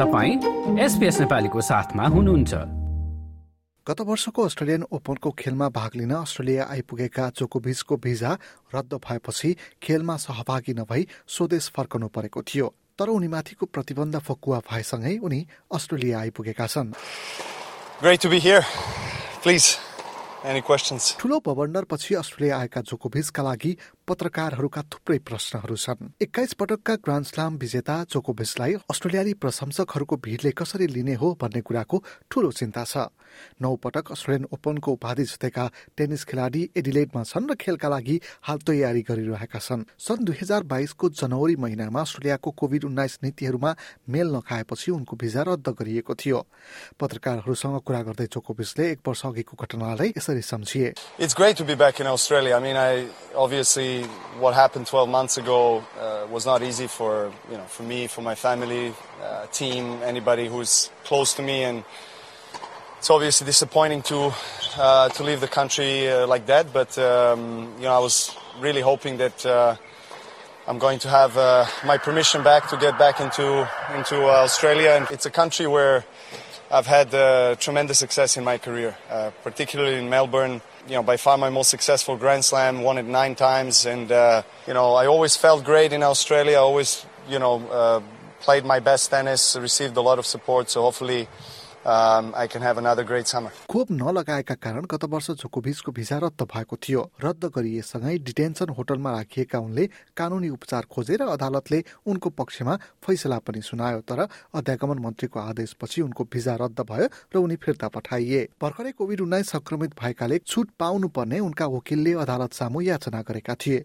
तपाईँ एसपिएस नेपालीको साथमा हुनुहुन्छ। गत वर्षको अस्ट्रेलियन ओपनको खेलमा भाग लिन अस्ट्रेलिया आइपुगेका जोकोभिचको भिजा रद्द भएपछि खेलमा सहभागी नभई स्वदेश फर्कनु परेको थियो तर उनीमाथिको प्रतिबन्ध फकुवा भएसँगै उनी अस्ट्रेलिया आइपुगेका छन्? ठूलो पछि अस्ट्रेलिया आएका जोकोभिचका लागि पत्रकारहरूका थुप्रै प्रश्नहरू छन्। एक्काइस पटकका ग्रान्ड स्लाम विजेता जोकोभिचलाई अस्ट्रेलियाली प्रशंसकहरूको भिडले कसरी लिने हो भन्ने कुराको ठूलो चिन्ता छ। नौ पटक अस्ट्रेलियन ओपनको उपाधि जितेका टेनिस खेलाडी एडिलेडमा छन् र खेलका लागि हाल तयारी गरिरहेका छन्। सन् दुई हजार बाइसको जनवरी महिनामा अस्ट्रेलियाको कोभिड उन्नाइस नीतिहरूमा मेल नखाएपछि उनको भिजा रद्द गरिएको थियो। पत्रकारहरूसँग कुरा गर्दै जोकोभिचले एक वर्ष अघिको घटनालाई यसरी सम्झिए। It's great to be back in Australia. I mean, I obviously what happened 12 months ago uh, was not easy for you know for me, for my family, uh, team, anybody who's close to me, and it's obviously disappointing to uh, to leave the country uh, like that. But um, you know, I was really hoping that. Uh, I'm going to have uh, my permission back to get back into into Australia, and it's a country where I've had tremendous success in my career, particularly in Melbourne you know, by far my most successful Grand Slam, won it nine times, and uh, you know, I always felt great in Australia. I always, you know, uh, played my best tennis, received a lot of support. So hopefully, um. खोप नलगाएका कारण गत वर्ष जोकोभिचको visa रद्द भएको थियो। रद्द गरिएसँगै detention होटलमा राखिएका उनले कानुनी उपचार खोजेर अदालतले उनको पक्षमा फैसला पनि सुनायो तर अध्यागमन मन्त्रीको आदेशपछि उनको भिजा रद्द भयो र उनी फिर्ता पठाइए। भर्खरै कोभिड उन्नाइस संक्रमित भएकाले छुट पाउनुपर्ने उनका वकिलले अदालत सामु याचना गरेका थिए।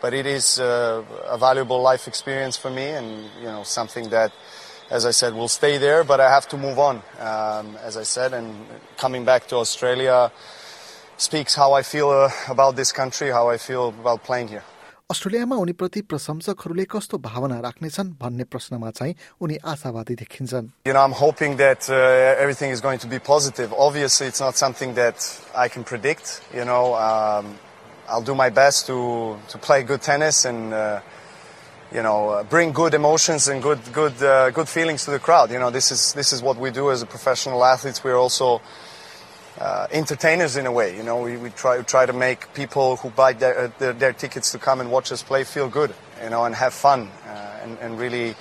but it is uh, a valuable life experience for me and you know something that as I said will stay there but I have to move on um, as I said and coming back to Australia speaks how I feel uh, about this country how I feel about playing here अस्ट्रेलियामा उनीप्रति प्रशंसकहरूले कस्तो भावना राख्नेछन् भन्ने प्रश्नमा चाहिँ उनी आशावादी देखिन्छन् You know, I'm hoping that uh, everything is going to be positive. Obviously, it's not something that I can predict. You know, um, I'll do my best to, to play good tennis and uh, you know uh, bring good emotions and good good uh, good feelings to the crowd. You know this is this is what we do as a professional athletes. We're also uh, entertainers in a way. You know we, we try try to make people who buy their, uh, their, their tickets to come and watch us play feel good. You know and have fun uh, and, and really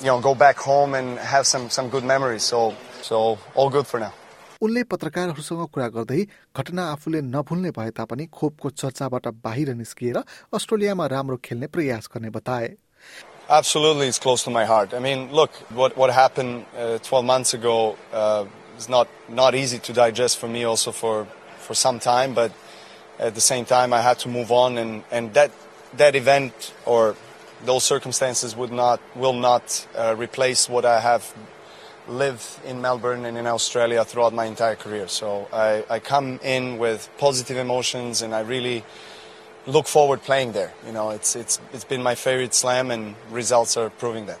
you know go back home and have some some good memories. So so all good for now. उनले पत्रकारहरूसँग कुरा गर्दै घटना आफूले नभुल्ने भए तापनि खोपको चर्चाबाट बाहिर निस्किएर अस्ट्रेलियामा राम्रो खेल्ने प्रयास गर्ने बताए Absolutely, it's close to my heart. I mean, look, what what happened uh, 12 months ago uh, is not not easy to digest for me, also for for some time. But at the same time, I had to move on, and and that that event or those circumstances would not will not uh, replace what I have lived in Melbourne and in Australia throughout my entire career. So I, I come in with positive emotions and I really look forward playing there. You know, it's, it's, it's been my favorite slam and results are proving that.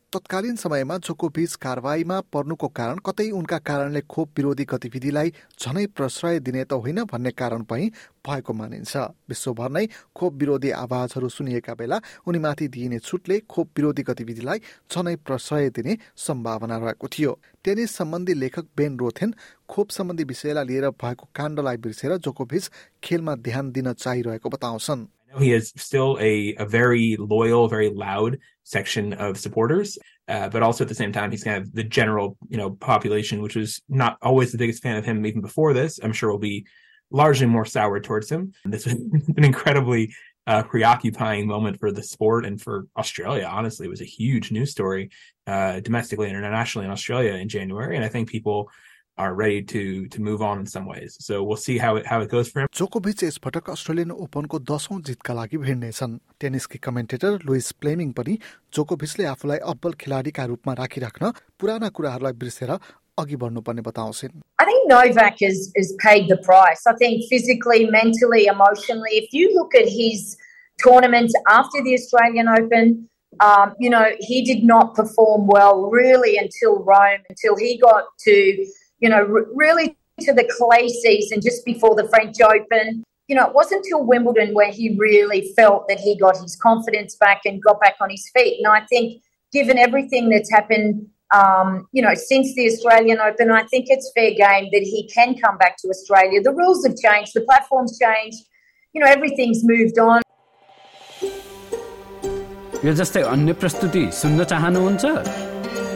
तत्कालीन समयमा जोकोभिच कारवाहीमा पर्नुको कारण कतै उनका कारणले खोप विरोधी गतिविधिलाई झनै प्रश्रय दिने त होइन भन्ने कारण पनि भएको मानिन्छ। विश्वभर नै खोप विरोधी आवाजहरू सुनिएका बेला उनीमाथि दिइने छुटले खोप विरोधी गतिविधिलाई झनै प्रश्रय दिने सम्भावना रहेको थियो। टेनिस सम्बन्धी लेखक बेन रोथेन खोप सम्बन्धी विषयलाई लिएर भएको काण्डलाई बिर्सेर जोकोभिच खेलमा ध्यान दिन चाहिरहेको बताउँछन्। He is still a, a very loyal, very loud section of supporters, uh, but also at the same time, he's kind of the general, you know, population, which was not always the biggest fan of him even before this. I'm sure will be largely more sour towards him. This has an incredibly uh, preoccupying moment for the sport and for Australia. Honestly, it was a huge news story uh, domestically and internationally in Australia in January, and I think people are ready to to move on in some ways. So we'll see how it how it goes for him. जोकोभिच यसपटक Australian ओपनको दशौं जितका लागि भिड्नेछन् टेनिसकी commentator Louis प्लेमिङ पनि जोकोभिचले आफूलाई अब्बल खेलाडीका रूपमा राखिराख्न पुराना कुराहरूलाई बिर्सेर अघि बढ्नुपर्ने बताउँछिन् I think Novak has, has paid the price. I think physically, mentally, emotionally. If you look at his tournaments after the Australian Open, um, you know, he did not perform well really until Rome, until he got to, you know, r- really to the clay season just before the French Open. You know, it wasn't until Wimbledon where he really felt that he got his confidence back and got back on his feet. And I think, given everything that's happened um, you know, since the Australian Open, I think it's fair game that he can come back to Australia. The rules have changed, the platform's changed, you know, everything's moved on. यो जस्तै अन्य प्रस्तुति सुन्न चाहनुहुन्छ